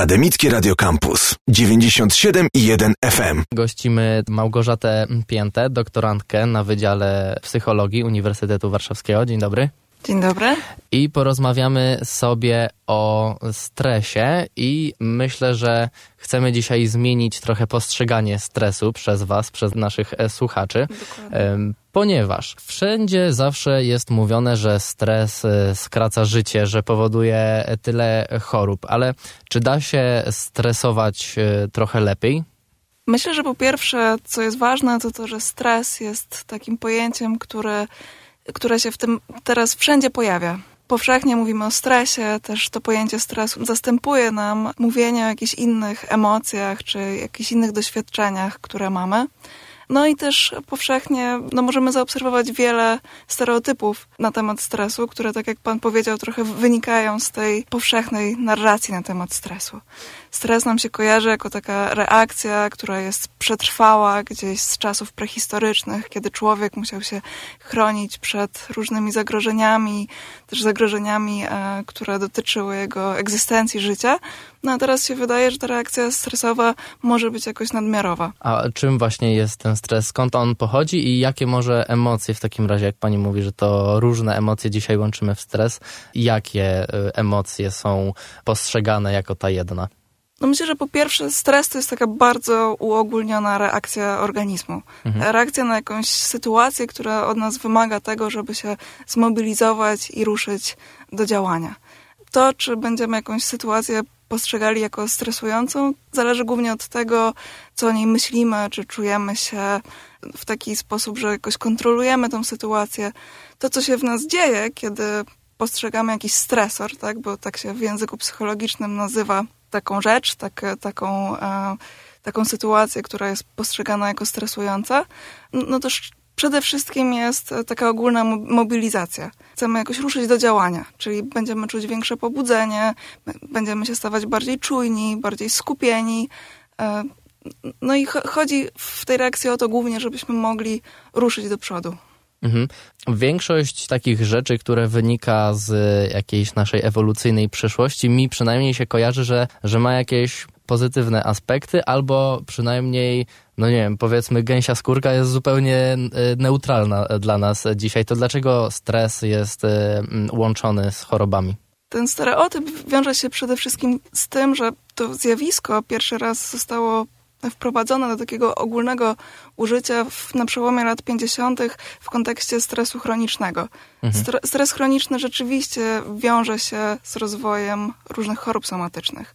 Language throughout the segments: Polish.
Akademickie Radio Campus 97 i 1 FM. Gościmy Małgorzatę Piętę, doktorantkę na Wydziale Psychologii Uniwersytetu Warszawskiego. Dzień dobry. Dzień dobry. I porozmawiamy sobie o stresie i myślę, że chcemy dzisiaj zmienić trochę postrzeganie stresu przez Was, przez naszych e, słuchaczy. Dokładnie. Ponieważ wszędzie zawsze jest mówione, że stres e, skraca życie, że powoduje tyle chorób, ale czy da się stresować e, trochę lepiej? Myślę, że po pierwsze, co jest ważne, to to, że stres jest takim pojęciem, które, które się w tym teraz wszędzie pojawia. Powszechnie mówimy o stresie, też to pojęcie stresu zastępuje nam mówienie o jakichś innych emocjach czy jakichś innych doświadczeniach, które mamy. No i też powszechnie no możemy zaobserwować wiele stereotypów na temat stresu, które, tak jak pan powiedział, trochę wynikają z tej powszechnej narracji na temat stresu. Stres nam się kojarzy jako taka reakcja, która jest przetrwała gdzieś z czasów prehistorycznych, kiedy człowiek musiał się chronić przed różnymi zagrożeniami, też zagrożeniami, e, które dotyczyły jego egzystencji życia. No a teraz się wydaje, że ta reakcja stresowa może być jakoś nadmiarowa. A czym właśnie jest ten stres? Skąd on pochodzi i jakie może emocje w takim razie, jak pani mówi, że to różne emocje dzisiaj łączymy w stres, jakie y, emocje są postrzegane jako ta jedna? No myślę, że po pierwsze stres to jest taka bardzo uogólniona reakcja organizmu. Mhm. Reakcja na jakąś sytuację, która od nas wymaga tego, żeby się zmobilizować i ruszyć do działania. To, czy będziemy jakąś sytuację postrzegali jako stresującą, zależy głównie od tego, co o niej myślimy, czy czujemy się w taki sposób, że jakoś kontrolujemy tą sytuację. To, co się w nas dzieje, kiedy postrzegamy jakiś stresor, tak, bo tak się w języku psychologicznym nazywa taką rzecz, tak, taką, e, taką sytuację, która jest postrzegana jako stresująca, no to przede wszystkim jest taka ogólna mobilizacja. Chcemy jakoś ruszyć do działania, czyli będziemy czuć większe pobudzenie, będziemy się stawać bardziej czujni, bardziej skupieni. E, no i chodzi w tej reakcji o to głównie, żebyśmy mogli ruszyć do przodu. Mhm. Większość takich rzeczy, które wynika z jakiejś naszej ewolucyjnej przeszłości, mi przynajmniej się kojarzy, że, że ma jakieś pozytywne aspekty, albo przynajmniej, no nie wiem, powiedzmy gęsia skórka jest zupełnie e, neutralna dla nas dzisiaj. To dlaczego stres jest e, łączony z chorobami? Ten stereotyp wiąże się przede wszystkim z tym, że to zjawisko pierwszy raz zostało wprowadzone do takiego ogólnego użycia w, na przełomie lat 50. w kontekście stresu chronicznego. Mhm. Stres chroniczny rzeczywiście wiąże się z rozwojem różnych chorób somatycznych.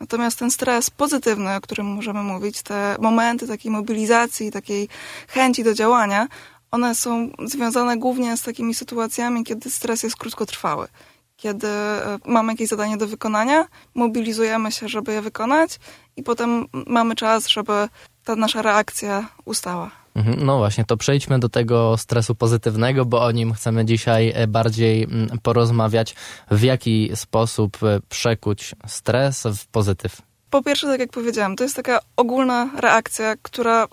Natomiast ten stres pozytywny, o którym możemy mówić, te momenty takiej mobilizacji, takiej chęci do działania, one są związane głównie z takimi sytuacjami, kiedy stres jest krótkotrwały kiedy e, mamy jakieś zadanie do wykonania, mobilizujemy się, żeby je wykonać i potem mamy czas, żeby ta nasza reakcja ustała. Mhm, no właśnie, to przejdźmy do tego stresu pozytywnego, bo o nim chcemy dzisiaj e, bardziej porozmawiać. W jaki sposób e, przekuć stres w pozytyw? Po pierwsze, tak jak powiedziałam, to jest taka ogólna reakcja, która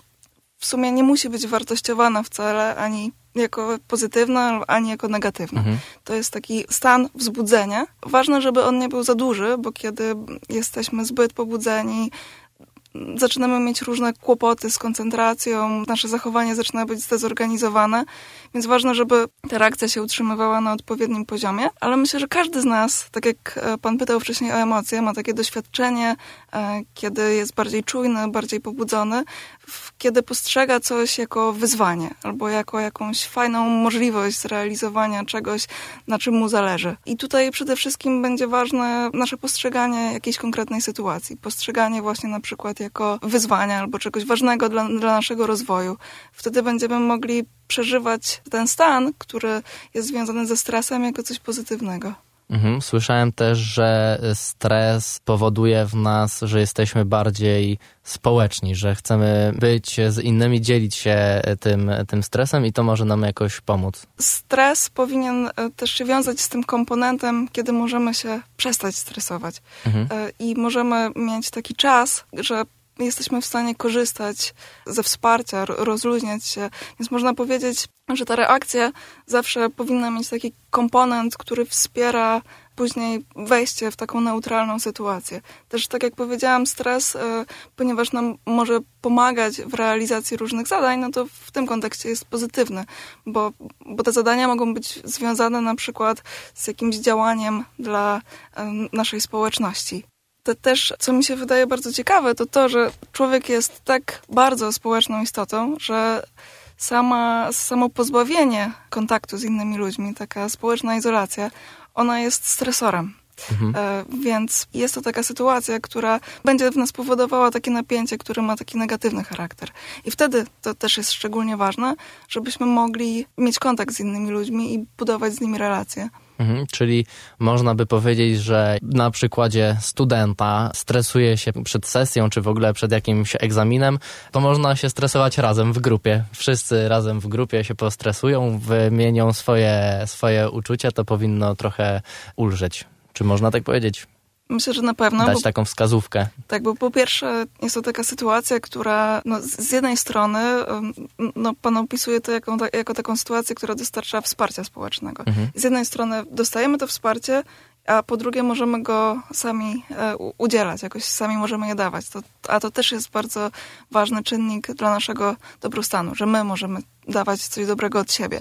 w sumie nie musi być wartościowana wcale ani jako pozytywna, ani jako negatywna. Mhm. To jest taki stan wzbudzenia. Ważne, żeby on nie był za duży, bo kiedy jesteśmy zbyt pobudzeni, zaczynamy mieć różne kłopoty z koncentracją, nasze zachowanie zaczyna być zdezorganizowane, więc ważne, żeby ta reakcja się utrzymywała na odpowiednim poziomie, ale myślę, że każdy z nas, tak jak e, pan pytał wcześniej o emocje, ma takie doświadczenie, e, kiedy jest bardziej czujny, bardziej pobudzony, kiedy postrzega coś jako wyzwanie albo jako jakąś fajną możliwość zrealizowania czegoś, na czym mu zależy. I tutaj przede wszystkim będzie ważne nasze postrzeganie jakiejś konkretnej sytuacji, postrzeganie właśnie na przykład jako wyzwania albo czegoś ważnego dla, dla naszego rozwoju. Wtedy będziemy mogli przeżywać ten stan, który jest związany ze stresem, jako coś pozytywnego. Mhm. Słyszałem też, że stres powoduje w nas, że jesteśmy bardziej społeczni, że chcemy być z innymi, dzielić się tym, tym stresem i to może nam jakoś pomóc. Stres powinien e, też się wiązać z tym komponentem, kiedy możemy się przestać stresować. Mhm. E, I możemy mieć taki czas, że jesteśmy w stanie korzystać ze wsparcia, rozluźniać się. Więc można powiedzieć, że ta reakcja zawsze powinna mieć taki komponent, który wspiera później wejście w taką neutralną sytuację. Też tak jak powiedziałam, stres, e, ponieważ nam może pomagać w realizacji różnych zadań, no to w tym kontekście jest pozytywny, bo, bo te zadania mogą być związane na przykład z jakimś działaniem dla naszej społeczności. To też, co mi się wydaje bardzo ciekawe, to to, że człowiek jest tak bardzo społeczną istotą, że sama, samo pozbawienie kontaktu z innymi ludźmi, taka społeczna izolacja, ona jest stresorem. Mhm. E, więc jest to taka sytuacja, która będzie w nas powodowała takie napięcie, które ma taki negatywny charakter. I wtedy to też jest szczególnie ważne, żebyśmy mogli mieć kontakt z innymi ludźmi i budować z nimi relacje. Mhm, czyli można by powiedzieć, że na przykładzie studenta stresuje się przed sesją, czy w ogóle przed jakimś egzaminem, to można się stresować razem w grupie. Wszyscy razem w grupie się postresują, wymienią swoje, swoje uczucia, to powinno trochę ulżyć. Czy można tak powiedzieć? Myślę, że na pewno. Dać bo, taką wskazówkę. Tak, bo po pierwsze jest to taka sytuacja, która no, z jednej strony no, pan opisuje to jako, jako taką sytuację, która dostarcza wsparcia społecznego. Mhm. Z jednej strony dostajemy to wsparcie, a po drugie możemy go sami e, udzielać, jakoś sami możemy je dawać. To, a to też jest bardzo ważny czynnik dla naszego dobrostanu, że my możemy dawać coś dobrego od siebie.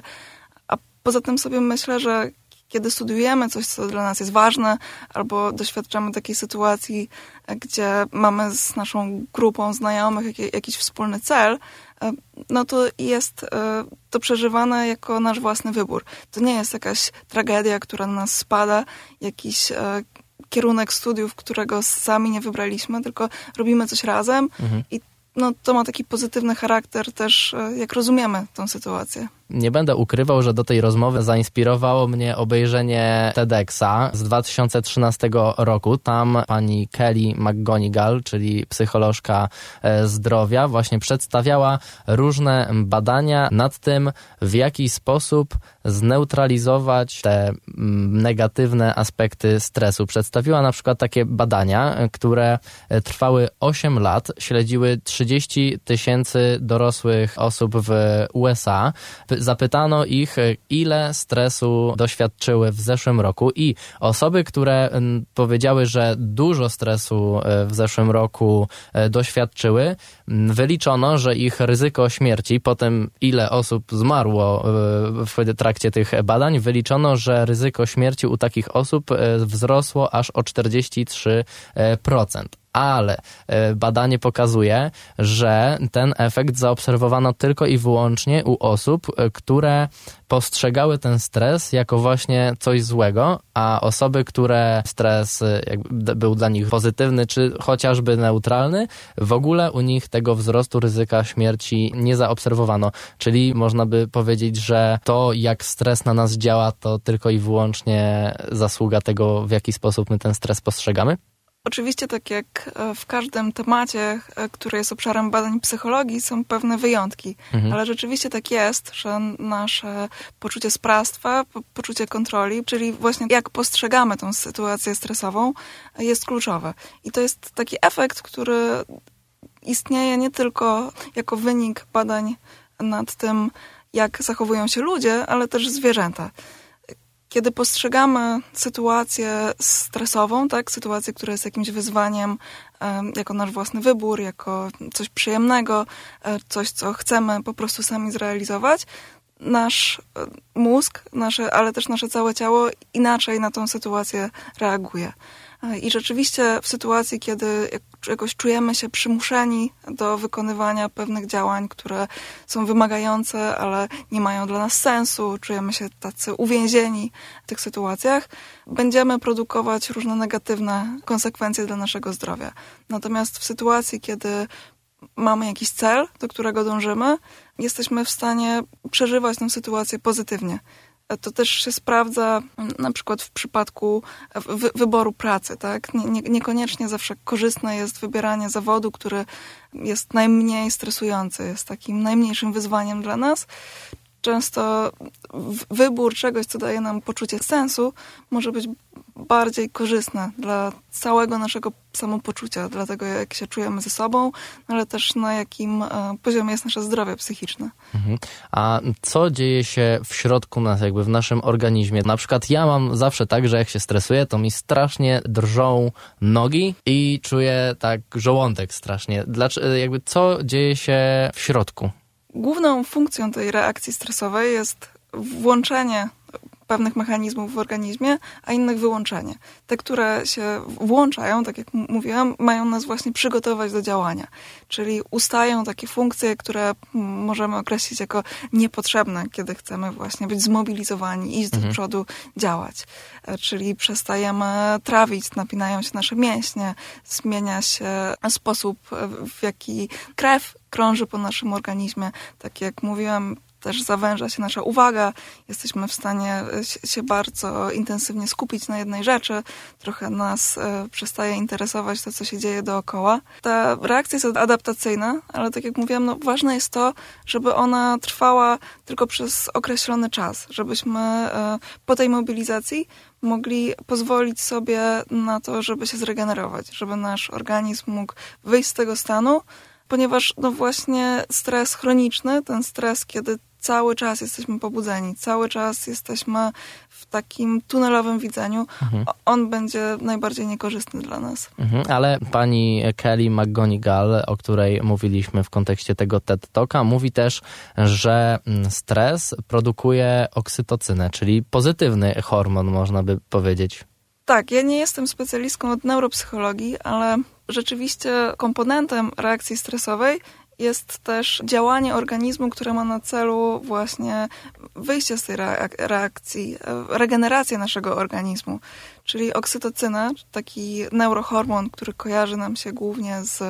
A poza tym sobie myślę, że kiedy studiujemy coś, co dla nas jest ważne, albo doświadczamy takiej sytuacji, gdzie mamy z naszą grupą znajomych jakiś wspólny cel, e, no to jest e, to przeżywane jako nasz własny wybór. To nie jest jakaś tragedia, która na nas spada, jakiś e, kierunek studiów, którego sami nie wybraliśmy, tylko robimy coś razem mhm. i no, to ma taki pozytywny charakter też, jak rozumiemy tą sytuację. Nie będę ukrywał, że do tej rozmowy zainspirowało mnie obejrzenie TEDxa z 2013 roku. Tam pani Kelly McGonigal, czyli psycholożka e, zdrowia, właśnie przedstawiała różne badania nad tym, w jaki sposób zneutralizować te mm, negatywne aspekty stresu. Przedstawiła na przykład takie badania, które e, trwały 8 lat, śledziły 30 tysięcy dorosłych osób w USA zapytano ich, e, ile stresu doświadczyły w zeszłym roku i osoby, które powiedziały, że dużo stresu e, w zeszłym roku e, doświadczyły, wyliczono, że ich ryzyko śmierci, potem ile osób zmarło w trakcie tych badań, wyliczono, że ryzyko śmierci u takich osób wzrosło aż o 43% ale e, badanie pokazuje, że ten efekt zaobserwowano tylko i wyłącznie u osób, e, które postrzegały ten stres jako właśnie coś złego, a osoby, które stres e, był dla nich pozytywny, czy chociażby neutralny, w ogóle u nich tego wzrostu ryzyka śmierci nie zaobserwowano. Czyli można by powiedzieć, że to jak stres na nas działa, to tylko i wyłącznie zasługa tego, w jaki sposób my ten stres postrzegamy? Oczywiście, tak jak e, w każdym temacie, e, który jest obszarem badań psychologii, są pewne wyjątki, mhm. ale rzeczywiście tak jest, że nasze poczucie sprawstwa, poczucie kontroli, czyli właśnie jak postrzegamy tą sytuację stresową, jest kluczowe. I to jest taki efekt, który istnieje nie tylko jako wynik badań nad tym, jak zachowują się ludzie, ale też zwierzęta kiedy postrzegamy sytuację stresową, tak, sytuację, która jest jakimś wyzwaniem, jako nasz własny wybór, jako coś przyjemnego, e, coś, co chcemy po prostu sami zrealizować, nasz e, mózg, nasze, ale też nasze całe ciało inaczej na tą sytuację reaguje. E, I rzeczywiście w sytuacji, kiedy jakoś czujemy się przymuszeni do wykonywania pewnych działań, które są wymagające, ale nie mają dla nas sensu, czujemy się tacy uwięzieni w tych sytuacjach, będziemy produkować różne negatywne konsekwencje dla naszego zdrowia. Natomiast w sytuacji, kiedy mamy jakiś cel, do którego dążymy, jesteśmy w stanie przeżywać tę sytuację pozytywnie. To też się sprawdza na przykład w przypadku wy wyboru pracy, tak? Nie, nie, niekoniecznie zawsze korzystne jest wybieranie zawodu, który jest najmniej stresujący, jest takim najmniejszym wyzwaniem dla nas. Często wybór czegoś, co daje nam poczucie sensu, może być bardziej korzystne dla całego naszego samopoczucia, dla tego, jak się czujemy ze sobą, ale też na jakim e, poziomie jest nasze zdrowie psychiczne. Mhm. A co dzieje się w środku nas, jakby w naszym organizmie? Na przykład ja mam zawsze tak, że jak się stresuję, to mi strasznie drżą nogi i czuję tak żołądek strasznie. Dlaczego, jakby co dzieje się w środku? Główną funkcją tej reakcji stresowej jest włączenie pewnych mechanizmów w organizmie, a innych wyłączenie. Te, które się włączają, tak jak mówiłam, mają nas właśnie przygotować do działania. Czyli ustają takie funkcje, które możemy określić jako niepotrzebne, kiedy chcemy właśnie być zmobilizowani, iść mhm. do przodu, działać. E, czyli przestajemy trawić, napinają się nasze mięśnie, zmienia się sposób, w jaki krew krąży po naszym organizmie. Tak jak mówiłam, też zawęża się nasza uwaga, jesteśmy w stanie się bardzo intensywnie skupić na jednej rzeczy, trochę nas e, przestaje interesować to, co się dzieje dookoła. Ta reakcja jest adaptacyjna, ale tak jak mówiłam, no, ważne jest to, żeby ona trwała tylko przez określony czas, żebyśmy e, po tej mobilizacji mogli pozwolić sobie na to, żeby się zregenerować, żeby nasz organizm mógł wyjść z tego stanu, ponieważ no właśnie stres chroniczny, ten stres, kiedy cały czas jesteśmy pobudzeni, cały czas jesteśmy w takim tunelowym widzeniu, mhm. on będzie najbardziej niekorzystny dla nas. Mhm, ale pani Kelly McGonigal, o której mówiliśmy w kontekście tego TED Talka, mówi też, że mm, stres produkuje oksytocynę, czyli pozytywny hormon, można by powiedzieć. Tak, ja nie jestem specjalistką od neuropsychologii, ale rzeczywiście komponentem reakcji stresowej jest też działanie organizmu, które ma na celu właśnie wyjście z tej reakcji, regenerację naszego organizmu. Czyli oksytocyna, taki neurohormon, który kojarzy nam się głównie z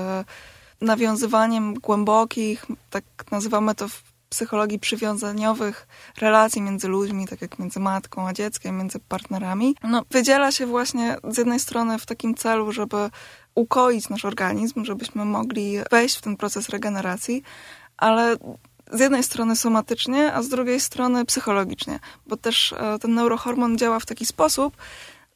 nawiązywaniem głębokich, tak nazywamy to w psychologii przywiązaniowych relacji między ludźmi, tak jak między matką a dzieckiem, między partnerami, no, wydziela się właśnie z jednej strony w takim celu, żeby ukoić nasz organizm, żebyśmy mogli wejść w ten proces regeneracji, ale z jednej strony somatycznie, a z drugiej strony psychologicznie, bo też e, ten neurohormon działa w taki sposób,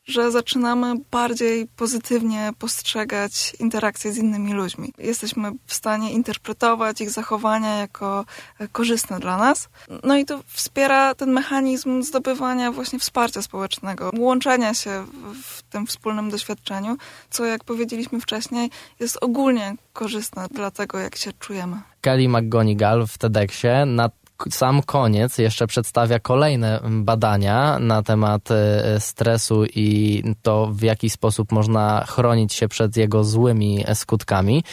że zaczynamy bardziej pozytywnie postrzegać interakcje z innymi ludźmi. Jesteśmy w stanie interpretować ich zachowania jako e, korzystne dla nas. No i to wspiera ten mechanizm zdobywania właśnie wsparcia społecznego, łączenia się w tym wspólnym doświadczeniu, co jak powiedzieliśmy wcześniej, jest ogólnie korzystne dla tego, jak się czujemy. Kelly McGonigal w TEDxie na sam koniec jeszcze przedstawia kolejne badania na temat e, stresu i to, w jaki sposób można chronić się przed jego złymi skutkami.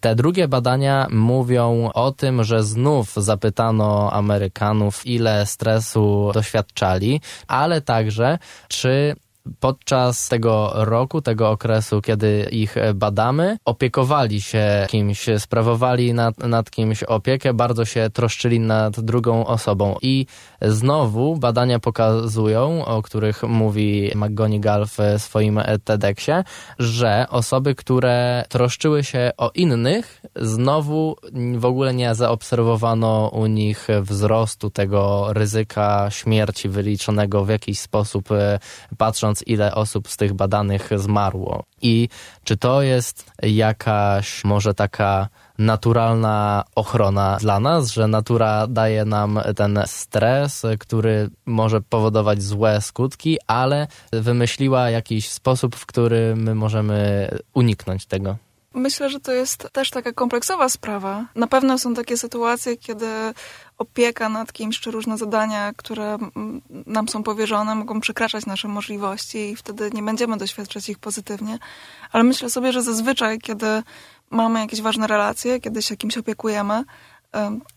Te drugie badania mówią o tym, że znów zapytano Amerykanów, ile stresu doświadczali, ale także, czy podczas tego roku, tego okresu, kiedy ich badamy, opiekowali się kimś, sprawowali nad, nad kimś opiekę, bardzo się troszczyli nad drugą osobą. I znowu badania pokazują, o których mówi McGonigal w swoim TEDxie, że osoby, które troszczyły się o innych, znowu w ogóle nie zaobserwowano u nich wzrostu tego ryzyka śmierci wyliczonego w jakiś sposób, e, ile osób z tych badanych zmarło. I czy to jest jakaś może taka naturalna ochrona dla nas, że natura daje nam ten stres, który może powodować złe skutki, ale wymyśliła jakiś sposób, w którym my możemy uniknąć tego. Myślę, że to jest też taka kompleksowa sprawa. Na pewno są takie sytuacje, kiedy opieka nad kimś, czy różne zadania, które nam są powierzone, mogą przekraczać nasze możliwości i wtedy nie będziemy doświadczać ich pozytywnie. Ale myślę sobie, że zazwyczaj, kiedy mamy jakieś ważne relacje, kiedy się kimś opiekujemy,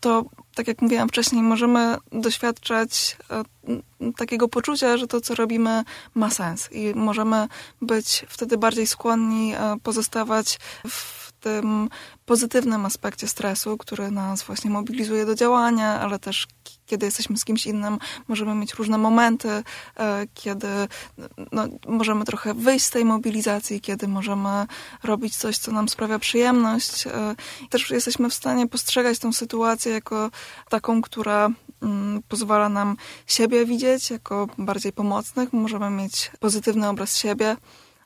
to tak jak mówiłam wcześniej, możemy doświadczać e, takiego poczucia, że to, co robimy, ma sens i możemy być wtedy bardziej skłonni e, pozostawać w tym pozytywnym aspekcie stresu, który nas właśnie mobilizuje do działania, ale też kiedy jesteśmy z kimś innym, możemy mieć różne momenty, e, kiedy no, możemy trochę wyjść z tej mobilizacji, kiedy możemy robić coś, co nam sprawia przyjemność. Też jesteśmy w stanie postrzegać tę sytuację jako taką, która mm, pozwala nam siebie widzieć jako bardziej pomocnych, możemy mieć pozytywny obraz siebie,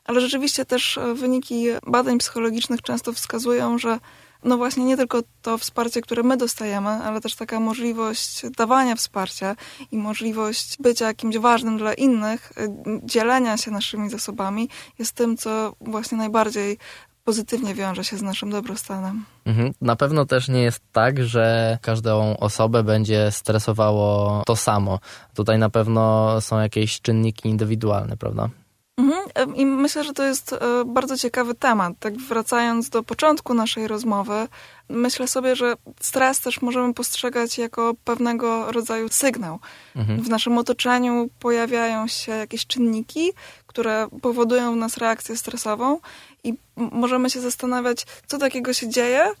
ale rzeczywiście też e, wyniki badań psychologicznych często wskazują, że no właśnie nie tylko to wsparcie, które my dostajemy, ale też taka możliwość dawania wsparcia i możliwość bycia jakimś ważnym dla innych, y, dzielenia się naszymi zasobami jest tym, co właśnie najbardziej pozytywnie wiąże się z naszym dobrostanem. Mhm. Na pewno też nie jest tak, że każdą osobę będzie stresowało to samo. Tutaj na pewno są jakieś czynniki indywidualne, prawda? Mhm. I myślę, że to jest e, bardzo ciekawy temat. Tak wracając do początku naszej rozmowy, myślę sobie, że stres też możemy postrzegać jako pewnego rodzaju sygnał. Mhm. W naszym otoczeniu pojawiają się jakieś czynniki, które powodują w nas reakcję stresową i możemy się zastanawiać, co takiego się dzieje,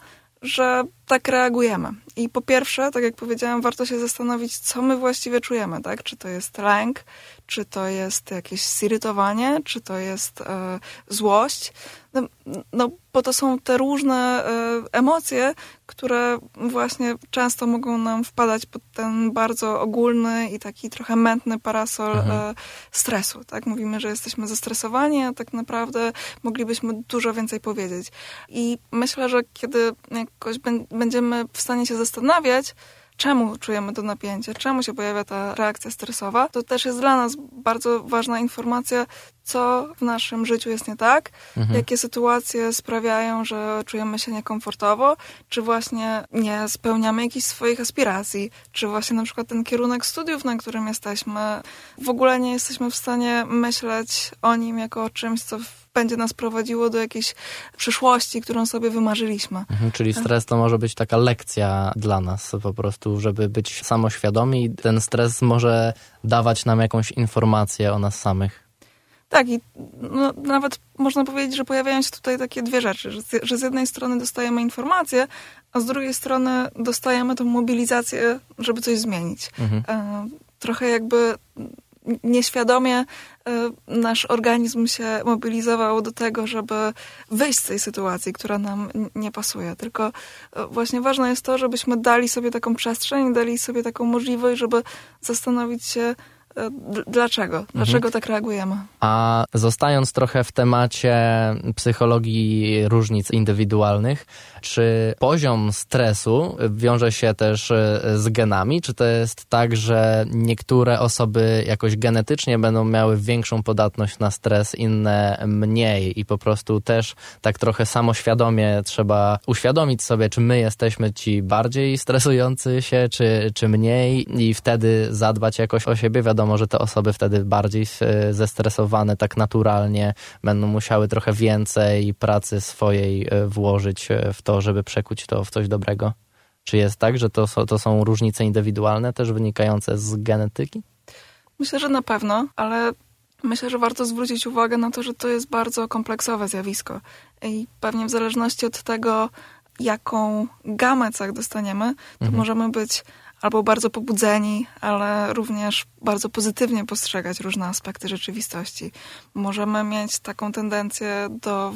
że tak reagujemy. I po pierwsze, tak jak powiedziałam, warto się zastanowić, co my właściwie czujemy, tak? Czy to jest lęk, czy to jest jakieś zirytowanie, czy to jest e, złość. No, no, bo to są te różne e, emocje, które właśnie często mogą nam wpadać pod ten bardzo ogólny i taki trochę mętny parasol mhm. e, stresu. Tak? Mówimy, że jesteśmy zestresowani, a tak naprawdę moglibyśmy dużo więcej powiedzieć. I myślę, że kiedy jakoś będziemy w stanie się zastanawiać, czemu czujemy to napięcie, czemu się pojawia ta reakcja stresowa, to też jest dla nas bardzo ważna informacja, co w naszym życiu jest nie tak, mhm. jakie sytuacje sprawiają, że czujemy się niekomfortowo, czy właśnie nie spełniamy jakichś swoich aspiracji, czy właśnie na przykład ten kierunek studiów, na którym jesteśmy, w ogóle nie jesteśmy w stanie myśleć o nim jako o czymś, co będzie nas prowadziło do jakiejś przyszłości, którą sobie wymarzyliśmy. Mhm, czyli stres to może być taka lekcja dla nas po prostu, żeby być samoświadomi. Ten stres może dawać nam jakąś informację o nas samych. Tak, i no, nawet można powiedzieć, że pojawiają się tutaj takie dwie rzeczy, że, że z jednej strony dostajemy informacje, a z drugiej strony dostajemy tą mobilizację, żeby coś zmienić. Mhm. E, trochę jakby nieświadomie e, nasz organizm się mobilizował do tego, żeby wyjść z tej sytuacji, która nam nie pasuje. Tylko e, właśnie ważne jest to, żebyśmy dali sobie taką przestrzeń, dali sobie taką możliwość, żeby zastanowić się, dlaczego? Dlaczego mhm. tak reagujemy? A zostając trochę w temacie psychologii różnic indywidualnych, czy poziom stresu wiąże się też e, z genami? Czy to jest tak, że niektóre osoby jakoś genetycznie będą miały większą podatność na stres, inne mniej i po prostu też tak trochę samoświadomie trzeba uświadomić sobie, czy my jesteśmy ci bardziej stresujący się, czy, czy mniej i wtedy zadbać jakoś o siebie? Wiadomo, wiadomo, że te osoby wtedy bardziej e, zestresowane tak naturalnie będą musiały trochę więcej pracy swojej e, włożyć e, w to, żeby przekuć to w coś dobrego. Czy jest tak, że to, to są różnice indywidualne też wynikające z genetyki? Myślę, że na pewno, ale myślę, że warto zwrócić uwagę na to, że to jest bardzo kompleksowe zjawisko. I pewnie w zależności od tego, jaką gamę cech dostaniemy, to mhm. możemy być albo bardzo pobudzeni, ale również bardzo pozytywnie postrzegać różne aspekty rzeczywistości. Możemy mieć taką tendencję do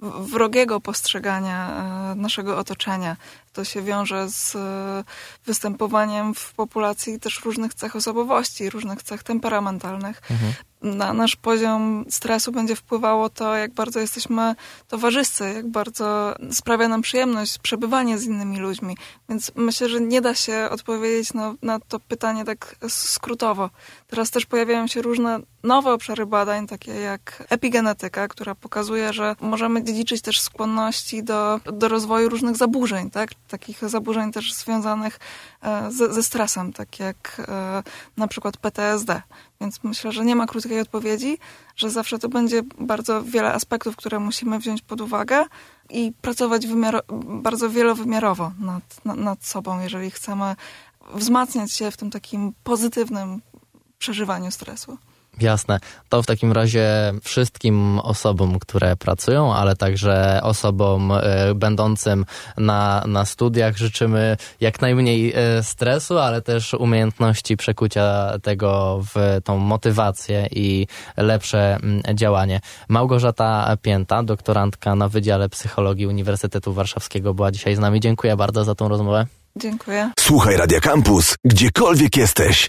wrogiego postrzegania e, naszego otoczenia. To się wiąże z e, występowaniem w populacji też różnych cech osobowości, różnych cech temperamentalnych. Mhm na nasz poziom stresu będzie wpływało to, jak bardzo jesteśmy towarzyscy, jak bardzo sprawia nam przyjemność przebywanie z innymi ludźmi. Więc myślę, że nie da się odpowiedzieć na, na to pytanie tak skrótowo. Teraz też pojawiają się różne nowe obszary badań, takie jak epigenetyka, która pokazuje, że możemy dziedziczyć też skłonności do, do rozwoju różnych zaburzeń, tak? takich zaburzeń też związanych e, ze, ze stresem, tak jak e, na przykład PTSD. Więc myślę, że nie ma krótkiej odpowiedzi, że zawsze to będzie bardzo wiele aspektów, które musimy wziąć pod uwagę i pracować bardzo wielowymiarowo nad, nad, nad sobą, jeżeli chcemy wzmacniać się w tym takim pozytywnym przeżywaniu stresu. Jasne. To w takim razie wszystkim osobom, które pracują, ale także osobom e, będącym na, na studiach życzymy jak najmniej e, stresu, ale też umiejętności przekucia tego w tą motywację i lepsze m, działanie. Małgorzata Pięta, doktorantka na Wydziale Psychologii Uniwersytetu Warszawskiego była dzisiaj z nami. Dziękuję bardzo za tą rozmowę. Dziękuję. Słuchaj Radio Campus, gdziekolwiek jesteś.